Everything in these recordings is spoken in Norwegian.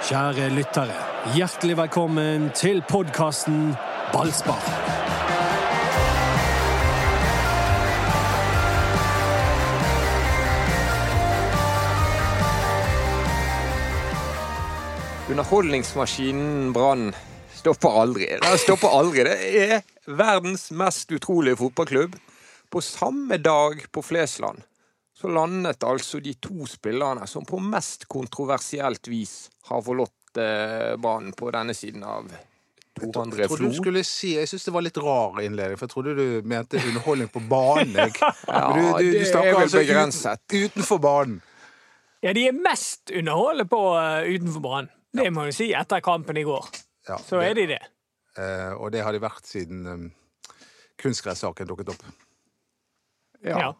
Kjære lyttere, hjertelig velkommen til podkasten Ballspar. Underholdningsmaskinen Brann stopper aldri. Den stopper aldri. Det er verdens mest utrolige fotballklubb. På samme dag på Flesland så landet altså de to spillerne som på mest kontroversielt vis har forlatt eh, banen på denne siden av Tor André Jeg trodde du skulle si, jeg syns det var litt rar innledning, for jeg trodde du mente underholdning på banen. jeg. Ja, Men du, du, det du er snakker vel altså begrenset. Ut, utenfor banen. Ja, de er mest underholdende på uh, utenfor banen. Det må du si etter kampen i går. Ja, Så er de det. Uh, og det har de vært siden um, kunstgressaken dukket opp. Ja. Ja.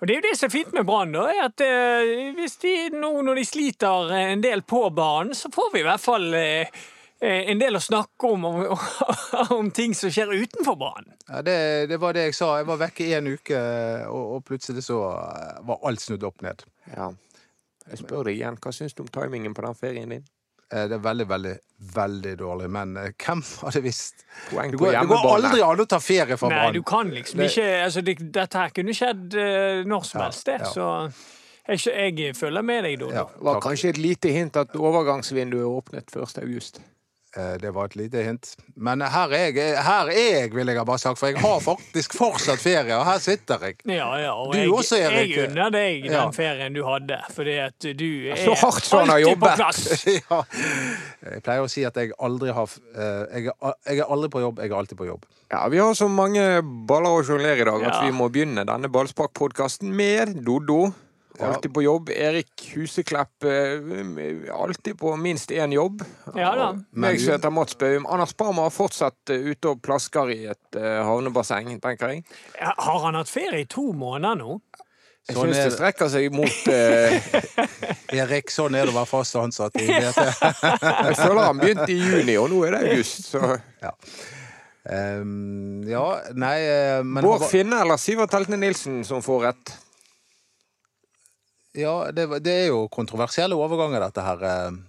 Og det er jo det som er fint med Brann, da, er at eh, hvis de nå når de sliter en del på banen, så får vi i hvert fall eh, eh, en del å snakke om, om, om ting som skjer utenfor banen. Ja, det, det var det jeg sa. Jeg var vekke i en uke, og, og plutselig så eh, var alt snudd opp ned. Ja. Jeg spør deg igjen, hva syns du om timingen på den ferien din? Eh, Det er veldig, veldig, veldig dårlig. Men uh, hvem hadde visst? Poeng Det på går, det går aldri an å ta ferie fra Nei, du kan liksom Det- ikke altså, det, Dette her kunne skjedd uh, når som Ja, helst, det. ja. Så jeg, jeg følger med deg, Dodo. Ja, Det var takk. kanskje et lite hint at overgangsvinduet åpnet 1. Eh, Det var et lite hint. Men her er jeg, her er jeg, vil jeg ha bare sagt, for jeg har faktisk fortsatt ferie, og her sitter jeg. Ja, ja, og Du jeg, også, Erik. jeg unner deg den Ja. ferien du hadde, fordi at du er Så hardt sånn alltid på jobbet. plass. ja. Jeg pleier å si at jeg aldri har eh, jeg, jeg er aldri på jobb, jeg er alltid på jobb. Ja, Vi har så mange baller å sjonglere i dag at vi må begynne denne Ballspark-podkasten med Doddo. Alltid på jobb. Erik Huseklepp eh, alltid på minst én jobb. Ja da. Meg som heter Mats Baum. Anders Parma har fortsatt eh, ute og plasker i et eh, havnebasseng, tenker jeg. Har han hatt ferie i to måneder nå? Jeg Sånn syns det strekker seg mot eh, Erik, sånn er det å være fast ansatt i BT. Jeg føler han begynte i juni, og nå er det august. Så Um, ja, nei men Bård Finne eller Sivert Heltene Nilsen som får rett? Ja, det, det er jo kontroversielle overganger, dette her. eh.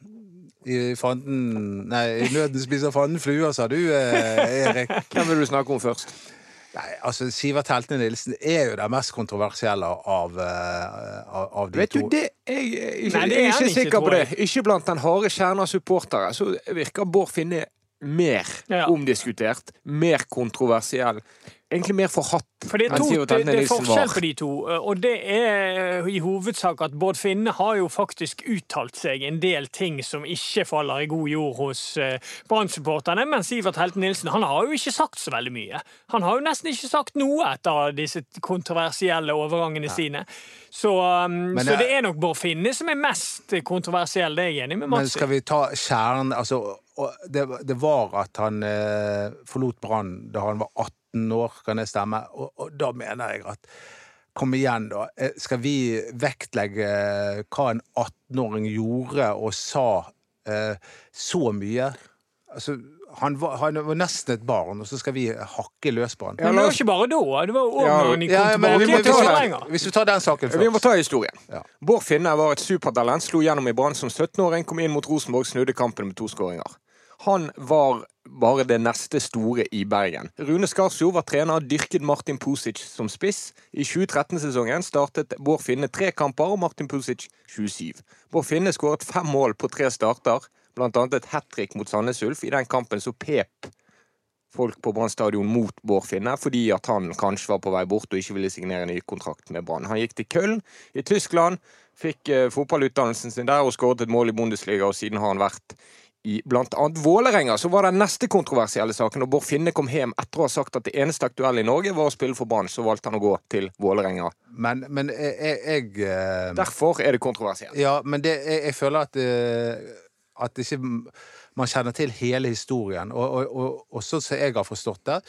I fanden Nei, i nøden spiser fanden fluer, sa du, eh, Erik. Hvem vil du snakke om først? Nei, altså, Sivert Heltene Nilsen er jo det mest kontroversielle av, eh, av, av de Vet du, det jeg er ikke, Nei, det jeg er er han ikke ikke, sikker på det. Ikke blant den harde kjerne av supportere. Så virker Bård Finne mer Ja. omdiskutert, mer kontroversiell. Egentlig mer forhatt For det er, to, det, det er forskjell på de to, og det er i hovedsak at Bård Finne har jo faktisk uttalt seg en del ting som ikke faller i god jord hos uh, Brann-supporterne, men Sivert Helten Nilsen han har jo ikke sagt så veldig mye. Han har jo nesten ikke sagt noe etter disse kontroversielle overgangene sine. Så, um, Men så det- det er nok Bård Finne som er mest kontroversiell, det er jeg enig med Men Mats i. skal vi ta kjernen altså, det, det var at han eh, forlot Brann da han var 18 år, kan det stemme? Og, og da mener jeg at Kom igjen, da. Eh, Skal vi vektlegge eh, hva en 18-åring gjorde og sa eh, så mye? Altså, han var, han var nesten et barn, og så skal vi hakke løs på han. Men det var ikke bare da, det var òg Ja, når de kom Ja, ja, tilbake vi må, til hvis, vi, hvis vi tar den saken først. Vi må ta historien. Ja. Bård Finne var et supertalent, slo gjennom i Brann som 17-åring, kom inn mot Rosenborg, snudde kampen med to skåringer. Han var bare det neste store i Bergen. Rune Skarsjo var trener, dyrket Martin Pusic som spiss. I 2013-sesongen startet Bård Finne tre kamper og Martin Pusic 27. Bård Finne skåret fem mål på tre starter, annet et hat trick mot Sandnes Ulf. I den kampen så pep folk på Brann stadion mot Bård Finne fordi at han kanskje var på vei bort og ikke ville signere ny kontrakt med Brann. Han gikk til Köln i Tyskland, fikk eh, fotballutdannelsen sin der og skåret et mål i Bundesliga, og siden har han vært i annet Vålerenga, så var den neste kontroversielle saken. når Bård Finne kom hjem etter å ha sagt at det eneste aktuelle i Norge var å spille for Brann, så valgte han å gå til Vålerenga. Men, men jeg, jeg, jeg eh, Derfor er det kontroversielt. Ja, men det, jeg, jeg føler at, eh, at ikke man kjenner til hele historien. Og, og, og, og sånn som jeg har forstått det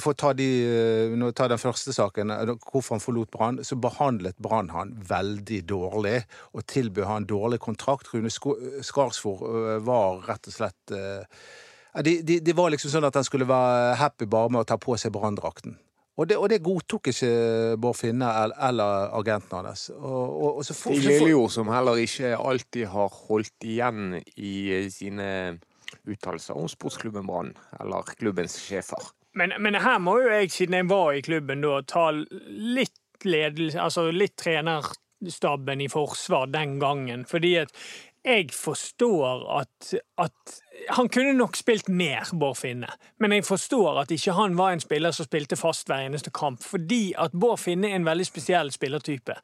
For å ta, de, eh, ta den første saken, eh, hvorfor han forlot Brann, så behandlet Brann han veldig dårlig og tilbød han dårlig kontrakt. Rune Skarsvord eh, var rett og slett det de, de, de var liksom sånn at han skulle være happy bare med å ta på seg branndrakten. Og det, og det godtok ikke Bård Finne eller agenten hans. Stig så får- som heller ikke alltid har holdt igjen i sine uttalelser om sportsklubben Brann, eller klubbens sjefer. Men, men her må jo jeg, siden jeg var i klubben, da, ta litt ledelse, altså litt trenerstaben i forsvar den gangen. Fordi at jeg forstår at, at Han kunne nok spilt mer, Bård Finne, men jeg forstår at ikke han var en spiller som spilte fast hver eneste kamp. Fordi at Bård Finne er en veldig spesiell spillertype.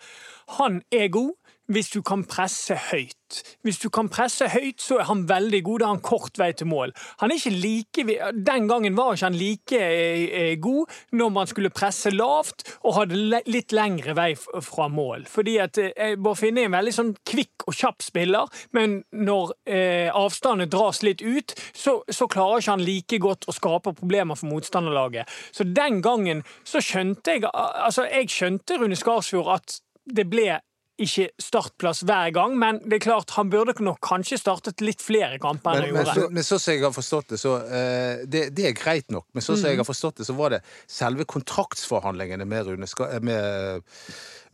Han er god hvis du kan presse høyt. Hvis du kan presse høyt, så er han veldig god. Da har han kort vei til mål. Like, Den gangen var ikke han like eh, eh, god når man skulle presse lavt og hadde litt lengre vei fra mål. Fordi at Borfinne Bård er en veldig sånn kvikk og kjapp spiller, men når eh, avstanden dras litt ut, så, så klarer ikke han like godt å skape problemer for motstanderlaget. Så den gangen så skjønte jeg Altså, jeg skjønte Rune Skarsfjord at det ble ikke startplass hver gang, men det er klart han burde nok kanskje startet litt flere kamper enn Men, men, han gjorde. men så som jeg har forstått det, så uh, det, det er greit nok. Men så som jeg har forstått det, så var det selve kontraktsforhandlingene med, Rune, eh, med,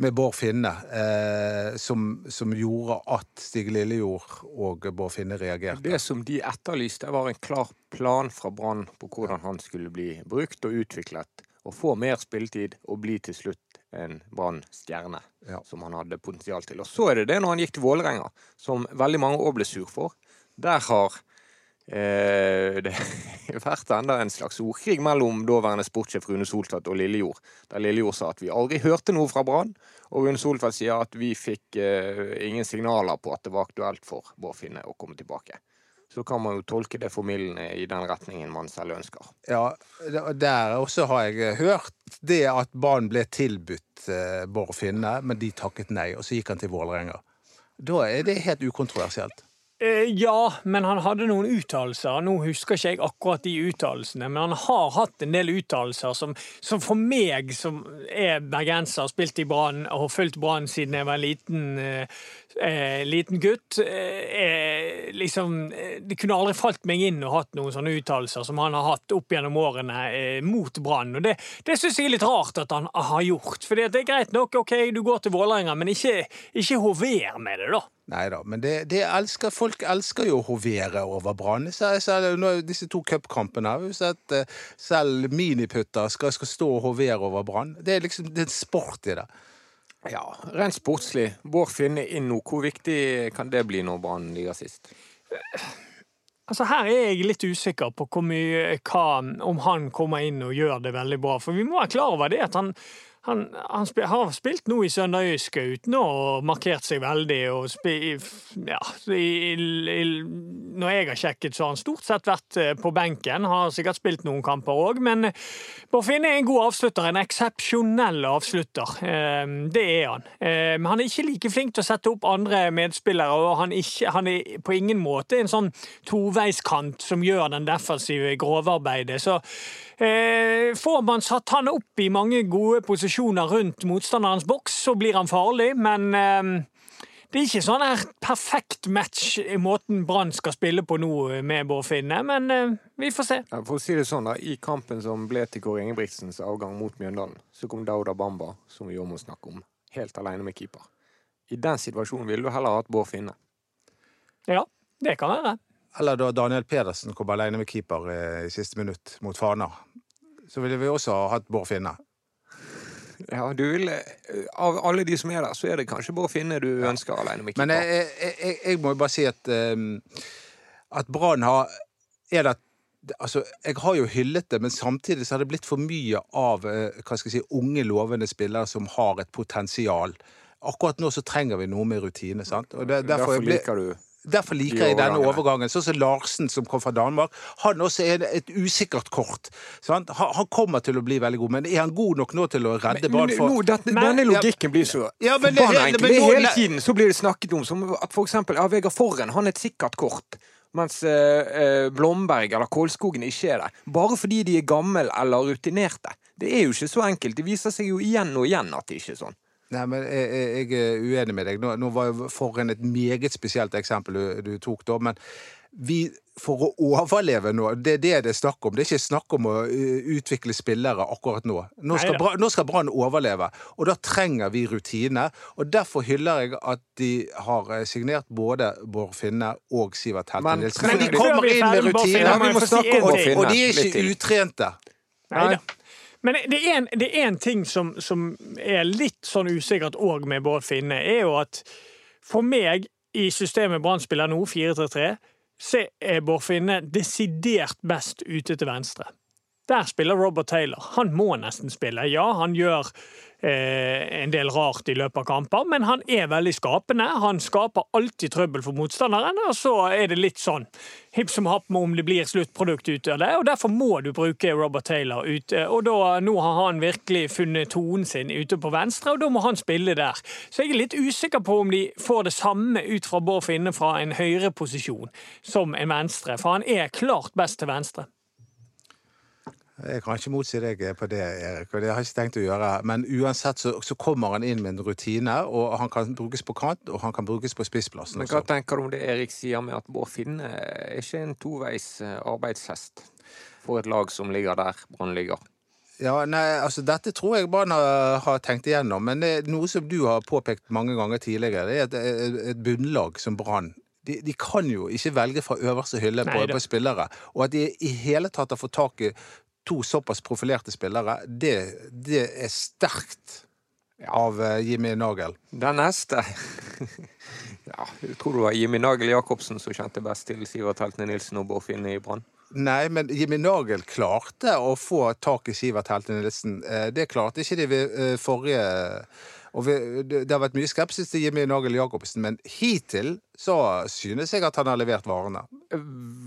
med Bård Finne eh, som, som gjorde at Stig Lillejord og Bård Finne reagerte. Det som de etterlyste, var en klar plan fra Brann på hvordan han skulle bli brukt og utviklet, og få mer spilletid og bli til slutt en Brann-stjerne, Ja. som han hadde potensial til. Og så er det det når han gikk til Vålerenga, som veldig mange òg ble sur for. Der har eh, det vært enda en slags ordkrig mellom daværende sportssjef Rune Soltvedt og Lillejord, der Lillejord sa at vi aldri hørte noe fra Brann, og Rune Soltvedt sier at vi fikk eh, ingen signaler på at det var aktuelt for Bård Finne å komme tilbake. Så kan man jo tolke det formildende i den retningen man selv ønsker. Ja, der også har jeg hørt det at Brann ble tilbudt eh, Bård Finne, men de takket nei, og så gikk han til Vålerenga. Da er det helt ukontroversielt. Eh, Ja, men han hadde noen uttalelser. Nå husker ikke jeg akkurat de uttalelsene, men han har hatt en del uttalelser som, som for meg, som er bergenser, spilt i Brann og har fulgt Brann siden jeg var liten, eh, eh, liten gutt eh, er liksom eh, Det kunne aldri falt meg inn å hatt noen sånne uttalelser som han har hatt opp gjennom årene eh, mot Brann. Og det, det syns jeg er litt rart at han har gjort. For det er greit nok, OK, du går til Vålerenga, men ikke, ikke hover med det, da. Nei da, men det, det elsker, folk elsker jo å hovere over Brann. Disse to cupkampene har vi sett eh, selv miniputter skal, skal stå og hovere over Brann. Det er liksom det er en sport i det. Ja, Rent sportslig, Bård Finne inn nå, hvor viktig kan det bli når Brann ligger sist? Altså Her er jeg litt usikker på hvor mye, hva, om han kommer inn og gjør det veldig bra. For vi må være klar over det at han, han, han spil, har spilt nå i Sønderjyske uten å markert seg veldig. og spil, ja, i, i, Når jeg har sjekket, så har han stort sett vært eh, på benken. Har sikkert spilt noen kamper òg, men Bård Finne er en god avslutter. En eksepsjonell avslutter. Eh, Det er han. Eh, Men han er ikke like flink til å sette opp andre medspillere, og han, ikke, han er på ingen måte en sånn toveiskant som gjør den defensive grovarbeidet. Så eh, får man satt han opp i mange gode posisjoner rundt motstanderens boks, så blir han farlig, men eh, det er ikke sånn her perfekt match i måten Brann skal spille på nå med Bård Finne, men eh, vi får se. Ja, For å si det sånn da, I kampen som ble til Kåre Ingebrigtsens avgang mot Mjøndalen, så kom Dauda Bamba, som vi også må snakke om, helt alene med keeper. I den situasjonen ville du heller hatt Bård Finne. Ja, det kan være. Eller da Daniel Pedersen kom alene med keeper eh, i siste minutt mot Fana. Så ville vi også ha hatt Bård Finne. Ja, du ville, Av alle de som er der, så er det kanskje Bård Finne du ønsker alene med keeper. Men jeg, jeg, jeg, må jo bare si at um, at Brann har er det, Altså, jeg har jo hyllet det, men samtidig så har det blitt for mye av eh, hva skal jeg si, unge, lovende spillere som har et potensial. Akkurat nå så trenger vi noe med rutine. sant? Og det, Derfor ble- liker du Derfor liker jeg denne overgangen. Sånn som Larsen, som kom fra Danmark. Han også er et usikkert kort. Sant? Han, kommer til å bli veldig god, men er han god nok nå til å redde barn? Brann? for- nå, dette, Men- denne logikken blir så Ja, men- forbanna enkel. men Hele tiden så blir det snakket om som at for eksempel ja, Vegard Forren han er et sikkert kort. Mens eh, eh, Blomberg eller Kålskogen ikke er det. Bare fordi de er gamle eller rutinerte. Det er jo ikke så enkelt. Det viser seg jo igjen og igjen at det ikke er sånn. Nei, men jeg, jeg jeg er uenig med deg. Nå, nå var jo Forhen et meget spesielt eksempel du, du tok da, men vi for å overleve nå, det er det det er snakk om. Det er ikke snakk om å uh, utvikle spillere akkurat nå. Nå skal, Neida. Nå skal Brann overleve, og da trenger vi rutine. Og derfor hyller jeg at de har eh, signert både Bård Finne og Sivert Helte Men- Nilsen. men For de kommer er inn med rutiner, og de er ikke utrente. Neida. Men det er en, det er en ting som, som er litt sånn usikkert òg med Bård Finne, er jo at for meg i systemet Brann spiller nå, 4-3-3, så er Bård Finne desidert best ute til venstre. Der spiller Robert Taylor. Han må nesten spille. Ja, han gjør en del rart i løpet av kamper, men han er veldig skapende. Han skaper alltid trøbbel for motstanderen, og så er det litt sånn hipp som happ med om det blir sluttprodukt ut av det, og derfor må du bruke Robert Taylor ute. Og da, nå har han virkelig funnet tonen sin ute på venstre, og da må han spille der. Så jeg er litt usikker på om de får det samme ut fra Bård Finne fra en høyreposisjon som en venstre, for han er klart best til venstre. Jeg kan ikke motsi deg på det, Erik, og det har jeg ikke tenkt å gjøre. Men uansett så, så kommer han inn med en rutine, og han kan brukes på kant, og han kan brukes på spissplassen Men hva også. tenker du om det Erik sier med at Bård Finne er ikke en toveis eh, arbeidshest for et lag som ligger der Brann ligger? Ja, nei, altså Dette tror jeg Brann har, tenkt igjennom, men det er noe som du har påpekt mange ganger tidligere, det er et, et, et bunnlag som Brann. De, de kan jo ikke velge fra øverste hylle på, på spillere. Og at de i hele tatt har fått tak i to såpass profilerte spillere, det, det er sterkt av eh, Jimmy Nagel. Den neste Ja, jeg tror det var Jimmy Nagel Jacobsen som kjente best til Sivert Heltene Nilsen og Borfinn i Brann. Nei, men Jimmy Nagel klarte å få tak i Sivert Heltene Nilsen. Eh, Det klarte ikke de ved eh, forrige og vi, det det har vært mye skepsis til Jimmy Nagel Jacobsen, men hittil så synes jeg at han har levert varene.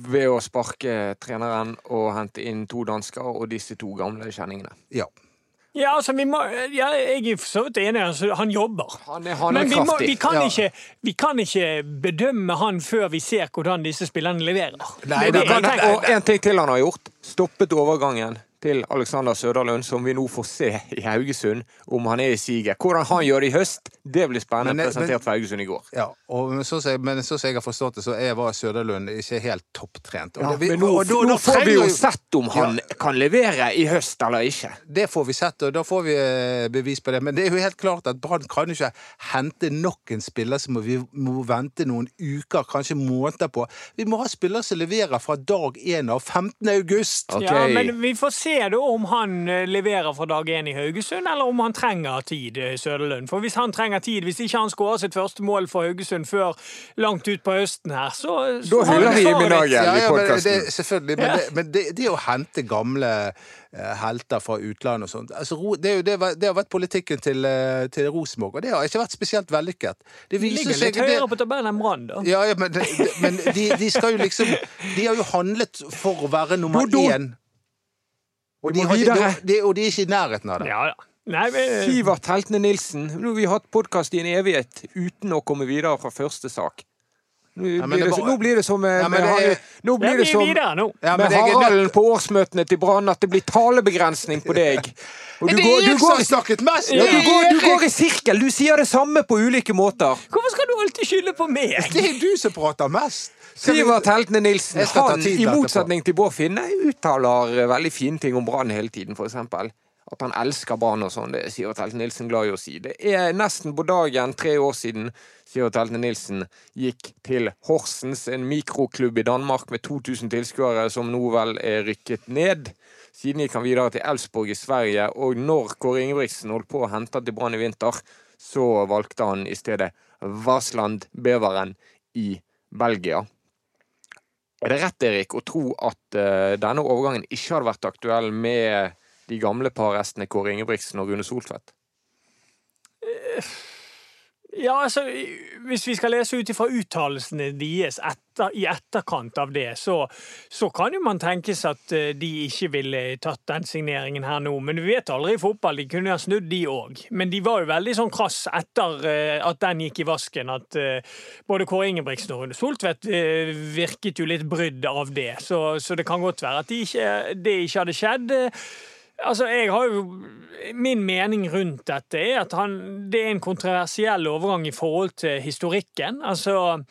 Ved å sparke treneren og hente inn to dansker og disse to gamle kjenningene. Ja. Ja, altså, vi må, ja, jeg er for så vidt enig. Altså, han jobber. Han er, han er Men vi, må, vi, kan Ja. ikke, vi kan ikke bedømme han før vi ser hvordan disse spillerne leverer. Nei, det det det. Og en ting til han har gjort. Stoppet overgangen til Alexander Søderlund, som vi nå får se i Haugesund, om han er i siget. Hvordan han gjør det i høst, det blir spennende. Men- men- presentert for Haugesund i går. ja. Og, men sånn som jeg- men sånn som jeg har forstått det, så er var Søderlund ikke helt topptrent. Og Ja, det- vi- men nå, og da- nå da får vi jo sett om han kan levere i høst eller ikke. Det får vi sett, og da får vi eh, bevis på det. Men det er jo helt klart at Brann kan ikke hente nok en spiller som vi må vente noen uker, kanskje måneder på. Vi må ha spillere som leverer fra dag én av 15. august. Okay. Ja, men vi får se da om han eh, leverer fra dag én i Haugesund, eller om han trenger tid, eh, Søderlund. For hvis han trenger tid, hvis ikke han skårer sitt første mål for Haugesund før langt ut på høsten her, så, så Da hører vi med dagen ja, Ja, i podkasten. selvfølgelig. Men, Ja. det, men det, det å hente gamle eh, helter fra utlandet og sånt altså, det, er jo, det, det har vært politikken til, til Rosenborg, og det har ikke vært spesielt vellykket. Det De ligger litt høyere på tabellen enn Brann, da. ja, ja, men, det, det- men de, de skal jo liksom De har jo handlet for å være nummer Bodo. én. Og de, har ikke, de, og de er ikke i nærheten av det. Ja, ja. Nei, men, Sivert Heltene Nilsen. Nå har vi hatt podkast i en evighet uten å komme videre fra første sak. Nå, blir, det det, så, nå blir det som eh, Ja, med, det er- Nå blir det som videre nå. Ja, med Haralden på årsmøtene til Brann, at det blir talebegrensning på deg. Og er går- som går- snakket mest! ja, du, går, du går i sirkel! Du sier det samme på ulike måter. Hvorfor skal du alltid skylde på meg? Det er du som prater mest! Sivert Heltene Nilsen, han i motsetning til Bård Finne uttaler eh, veldig fine ting om Brann hele tiden, for eksempel. At han elsker barn og sånn, det er Sivert Heltene Nilsen glad i å si. Det er nesten på dagen tre år siden Sivert Heltene Nilsen gikk til Horsens, en mikroklubb i Danmark med 2000 tilskuere, som nå vel er rykket ned. Siden gikk han videre til Elfsborg i Sverige, og når Kåre Ingebrigtsen holdt på å hente til Brann i vinter, så valgte han i stedet Varsland Beveren i Belgia. Er det rett, Erik, å tro at uh, denne overgangen ikke hadde vært aktuell med de gamle parrestene Kåre Ingebrigtsen og Rune Soltvedt? Ja, altså, Hvis vi skal lese ut ifra uttalelsene deres etter, i etterkant av det, så, så kan jo man tenkes at eh, de ikke ville tatt den signeringen her nå. Men du vet aldri i fotball. De kunne ha snudd, de òg. Men de var jo veldig sånn krass etter eh, at den gikk i vasken. At eh, både Kåre Ingebrigtsen og Rune Soltvedt eh, virket jo litt brydd av det. Så, så det kan godt være at det ikke, det ikke hadde skjedd. Altså, jeg har jo Min mening rundt dette er at han, det er en kontroversiell overgang i forhold til historikken. Altså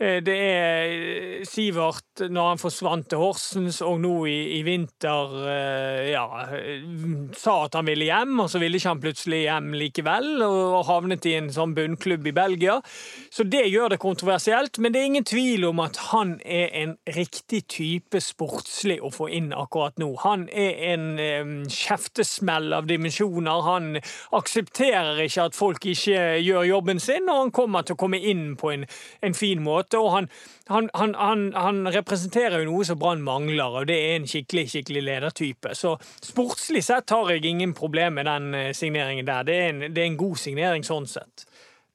Det er Sivert når han forsvant til Horsens, og nå i, i vinter eh, ja, eh, sa at han ville hjem, og så ville ikke han plutselig hjem likevel, og havnet i en sånn bunnklubb i Belgia. Så det gjør det kontroversielt, men det er ingen tvil om at han er en riktig type sportslig å få inn akkurat nå. Han er en um, kjeftesmell av dimensjoner. Han aksepterer ikke at folk ikke gjør jobben sin, og han kommer til å komme inn på en, en fin måte. Og han, han, han, han, han representerer jo noe som Brann mangler, og det er en skikkelig skikkelig ledertype. Så sportslig sett har jeg ingen problem med den eh, signeringen der. Det er en, det er en god signering sånn sett.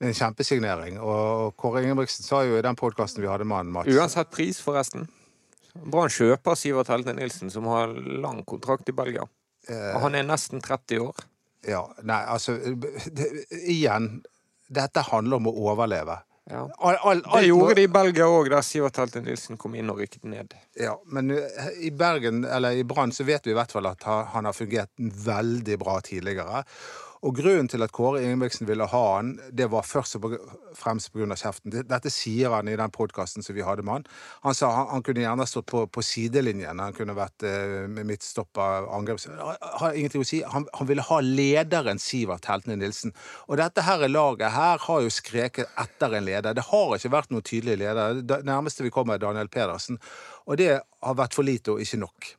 En kjempesignering. Og Kåre Ingebrigtsen sa jo i den podkasten vi hadde med han, Mats Uansett pris, forresten. Brann kjøper Sivert Helte Nilsen, som har lang kontrakt i Belgia. Og han er nesten 30 år. Ja, nei, altså det, Igjen, dette handler om å overleve. Ja. All, all, Det gjorde de i Belgia òg, der Sivert Helte Nilsen kom inn og rykket ned. Ja, men i Bergen, eller i Brann, så vet vi i hvert fall at han har fungert veldig bra tidligere. Og grunnen til at Kåre Ingebrigtsen ville ha han, det var først og fremst pga. kjeften. Dette sier han i den podkasten som vi hadde med han. Han sa han, han kunne gjerne stått på, på sidelinjen. Han kunne vært eh, midtstopper, angreps... Har ingenting å si. Han, han ville ha lederen Sivert Heltene Nilsen. Og dette her laget her har jo skreket etter en leder. Det har ikke vært noen tydelig leder. Det nærmeste vi kommer, er Daniel Pedersen. Og det har vært for lite og ikke nok.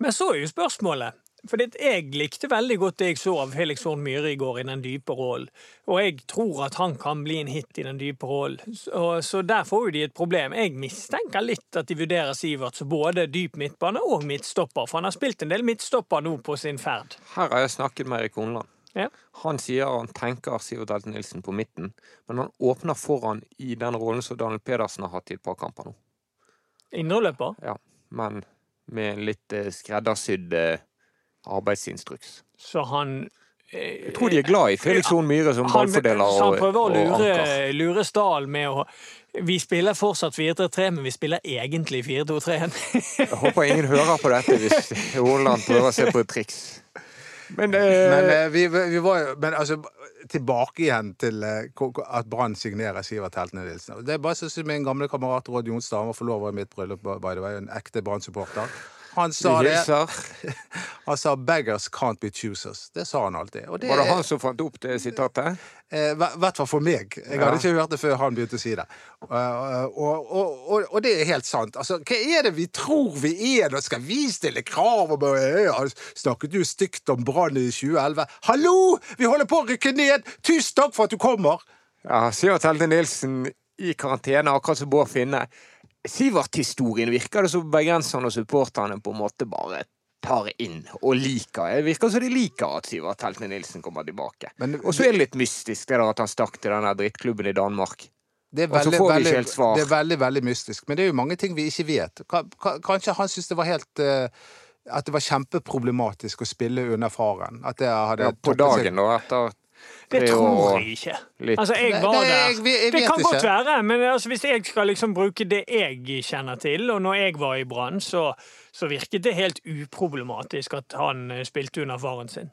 Men så er jo spørsmålet for jeg likte veldig godt det jeg så av Felix Horn Myhre i går i den dype rollen. Og jeg tror at han kan bli en hit i den dype rollen. Så, så der får jo de et problem. Jeg mistenker litt at de vurderer Sivert som både dyp midtbane og midtstopper. For han har spilt en del midtstopper nå på sin ferd. Her har jeg snakket med Erik Honland. Ja. Han sier han tenker Sivert Elte Nilsen på midten, men han åpner foran i den rollen som Daniel Pedersen har hatt i et par kamper nå. Indreløper. Ja, men med litt eh, skreddersydd eh, arbeidsinstruks. Så han eh, Jeg tror de er glad i Felix Horn Myhre som ballfordeler og anker. han prøver å lure, lure Stahl med å Vi spiller fortsatt 4-3-3, men vi spiller egentlig 4-2-3. Jeg håper ingen hører på dette hvis Hornland prøver å se på et triks. Men, det... Men, eh, vi, vi var jo Men altså, tilbake igjen til eh, at Brann signerer Sivert Heltene Nilsen. Det er bare sånn som min gamle kamerat Råd Jonstad, han var forlover i mitt bryllup, by the way, en ekte Brann-supporter. Han sa det. Han sa 'beggars can't be choosers'. Det sa han alltid. Og det, Var det han som fant opp det sitatet? I hvert fall for meg. Jeg Ja. hadde ikke hørt det før han begynte å si det. Uh, og, og, og, og det er helt sant. Altså, hva er det vi tror vi er? Nå skal vi stille krav om ja, Snakket du stygt om Brann i 2011? Hallo! Vi holder på å rykke ned! Tusen takk for at du kommer! Ja, sier Telde Nilsen i karantene, akkurat som Bård Finne. Sivert-historien virker det som bergenserne og supporterne på en måte bare tar inn og liker. Det virker som de liker at Sivert Heltene Nilsen kommer tilbake. Og så er det litt mystisk det der at han stakk til den drittklubben i Danmark. Det er, veldig, veldig, det er veldig, veldig mystisk. Men det er jo mange ting vi ikke vet. Ka- ka- Kanskje han syntes det var helt uh, At det var kjempeproblematisk å spille under faren. At det hadde Ja, på dagen, seg- da, etter Det tror jeg ikke. Altså, jeg var der. det kan godt være, men altså, hvis jeg skal liksom bruke det jeg kjenner til, og når jeg var i Brann, så, så virket det helt uproblematisk at han eh, spilte under faren sin.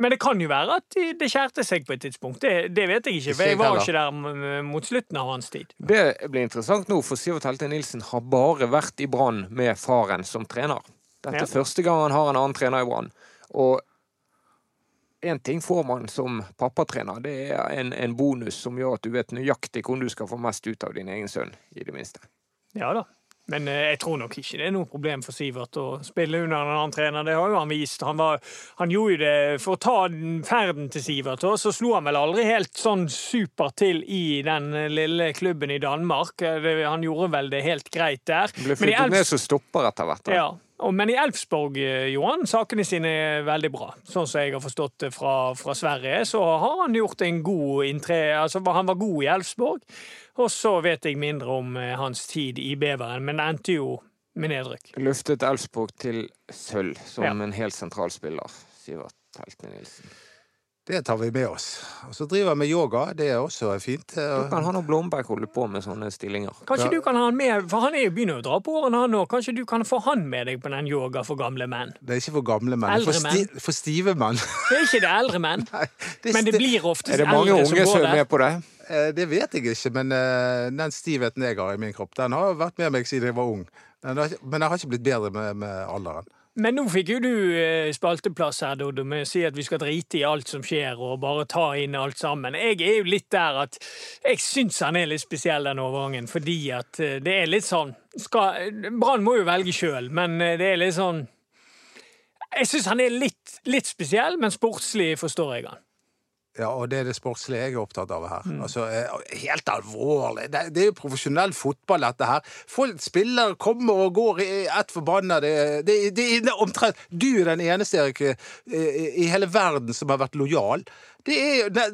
Men det kan jo være at det skjærte seg på et tidspunkt. Det, det vet jeg ikke, for jeg var ikke der mot slutten av hans tid. Det blir interessant nå, for Sivert Helte Nilsen har bare vært i Brann med faren som trener. Dette Ja. er første gang han har en annen trener i Brann. Og én ting får man som pappatrener, det er en, en bonus som gjør at du vet nøyaktig hvordan du skal få mest ut av din egen sønn, i det minste. Ja da. Men eh, jeg tror nok ikke det er noe problem for Sivert å spille under en annen trener. Det har jo han vist. Han, var, han gjorde jo det for å ta ferden til Sivert, og så slo han vel aldri helt sånn supert til i den eh, lille klubben i Danmark. Eh, han gjorde vel det helt greit der. Ble flyttet ned som stopper etter hvert. da. ja, men i Elfsborg Johan, sakene sine er veldig bra. Sånn som jeg har forstått det fra, fra Sverige, så har han gjort en god inntre... Altså, han var god i Elfsborg, og så vet jeg mindre om eh, hans tid i Beveren, men det endte jo med nedrykk. Løftet Elfsborg til sølv som Ja. en helt sentral spiller, Sivert Helte Nilsen. Det tar vi med oss. Og så driver jeg med yoga. Det er også fint. Du kan ha og Blomberg holde på med sånne stillinger. Kanskje Ja. du kan ha han med, for han er jo begynner å dra på årene han nå. Kanskje du kan få han med deg på den yoga for gamle menn? Det er ikke for gamle menn. Eldre For, sti for stive menn. Det er ikke det eldre menn, Nei, det, men det blir oftest Er det mange unge som som er med på det? Eh, Det vet jeg ikke, men eh, den stivheten jeg har i min kropp, den har vært med meg siden jeg var ung. Men jeg har ikke blitt bedre med, med alderen. Men nå fikk jo du eh, spalteplass her, Dodo, med å si at vi skal drite i alt som skjer, og bare ta inn alt sammen. Jeg er jo litt der at jeg syns han er litt spesiell, den overgangen, fordi at eh, det er litt sånn Brann må jo velge sjøl, men eh, det er litt sånn Jeg syns han er litt, litt spesiell, men sportslig forstår jeg han. Ja, og det er det sportslige jeg er opptatt av her. Mm. Altså, eh, helt alvorlig. Det, det er jo profesjonell fotball, dette her. Folk spiller, kommer og går i ett forbanna det, det, det er omtrent Du er den eneste, Erik, eh, i hele verden som har vært lojal. Det er, det,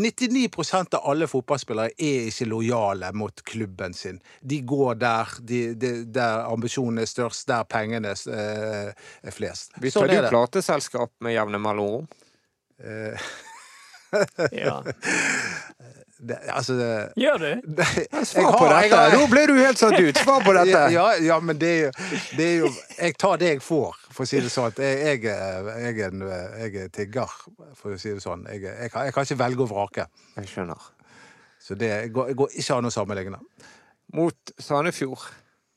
99% av alle fotballspillere er ikke lojale mot klubben sin. De går der, de, de, der ambisjonene er størst, der pengene eh, er flest. Bytter Sånn du plateselskap med jevne mellomrom? Ja. det, altså det, Gjør du? det, Svar på dette! Nå ble du helt satt ut! Svar på dette! Ja, ja, men det er, jo, det er jo Jeg tar det jeg får, for å si det sånn. Jeg, jeg, jeg, er en- jeg er tigger, for å si det sånn. Jeg, jeg, kan, jeg kan ikke velge og vrake. Jeg skjønner. Så det går, går ikke an å sammenligne. Mot Sandefjord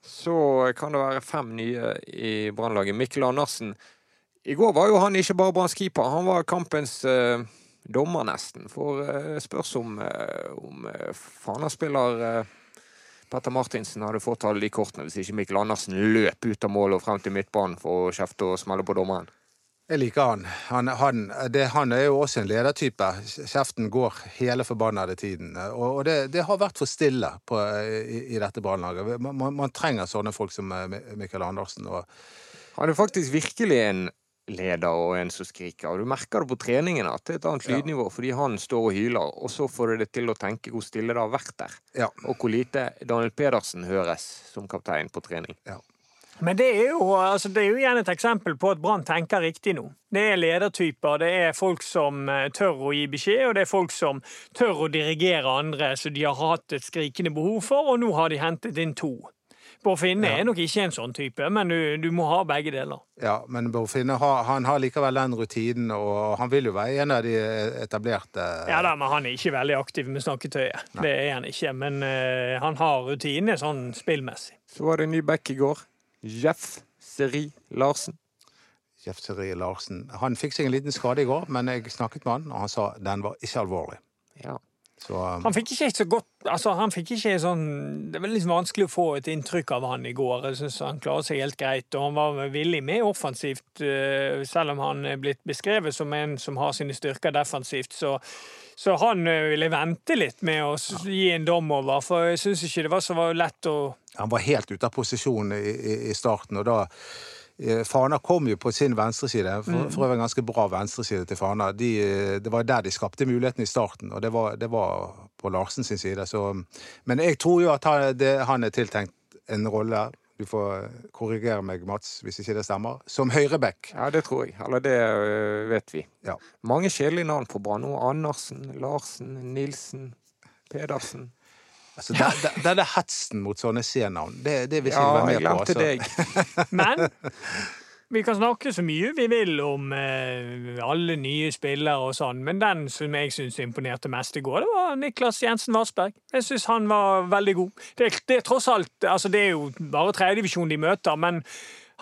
så kan det være fem nye i Brannlaget. Mikkel Andersen. I går var jo han ikke bare Branns keeper, han var kampens eh, dommer, nesten. For eh, spørs om, eh, om eh, Fana-spiller Petter Martinsen hadde fått alle de kortene hvis ikke Mikkel Andersen løp ut av målet og frem til midtbanen for å kjefte og smelle på dommeren. Jeg liker han. Han, han, det, han er jo også en ledertype. Kjeften går hele forbannede tiden. Og, og det, det har vært for stille på, i, i dette brannlaget. Man, man, trenger sånne folk som Mikkel Andersen. Og, Han er faktisk virkelig en leder og en som skriker. Og du merker det på treningene at det er et annet Ja. lydnivå, fordi han står og hyler, og så får du det til å tenke hvor stille det har vært der. ja, Og hvor lite Daniel Pedersen høres som kaptein på trening. ja. Men det er, jo, altså, det er jo igjen et eksempel på at Brann tenker riktig nå. Det er ledertyper, det er folk som eh, tør å gi beskjed, og det er folk som tør å dirigere andre som de har hatt et skrikende behov for, og nå har de hentet inn to. Bård Finne er nok ikke en sånn type, men du, du må ha begge deler. Ja, men Bård Finne har, han har likevel den rutinen, og han vil jo være en av de etablerte Ja da, men Han er ikke veldig aktiv med snakketøyet. Det er han ikke, men uh, han har rutine sånn spillmessig. Så var det en ny back i går. Jeff Seri Larsen. Jeff Seri Larsen. Han fikk seg en liten skade i går, men jeg snakket med han, og han sa den var ikke alvorlig. Ja. Så um, Han fikk ikke så godt altså han fikk ikke sånn, Det var liksom vanskelig å få et inntrykk av han i går. Jeg synes Han klarer seg helt greit, og han var villig med offensivt, eh, selv om han er blitt beskrevet som en som har sine styrker defensivt. Så, så han eh, ville vente litt med å gi en dom over, for jeg syns ikke det var så lett å han var helt ute av posisjon i, i, starten, og da Fana kom jo på sin venstreside, for, for øvrig en ganske bra venstreside til Fana. De, eh, det var der de skapte muligheten i starten, og det var, det var på Larsen sin side. Så, men jeg tror jo at han, det, han er tiltenkt en rolle Du får korrigere meg, Mats, hvis ikke det stemmer. Som høyreback. ja, det tror jeg. Eller det vet vi. Ja. Mange kjedelige navn på Brann. Andersen, Larsen, Nilsen, Pedersen. Altså, det, det, Denne hetsen mot sånne C-navn, det, det vil Ja, jeg jeg være med på. altså. deg. Men vi kan snakke så mye vi vil om eh, alle nye spillere og sånn, men den som jeg syns imponerte mest i går, det var Niklas Jensen Vassberg. Jeg syns han var veldig god. Det, det er tross alt altså Det er jo bare tredjedivisjon de møter, men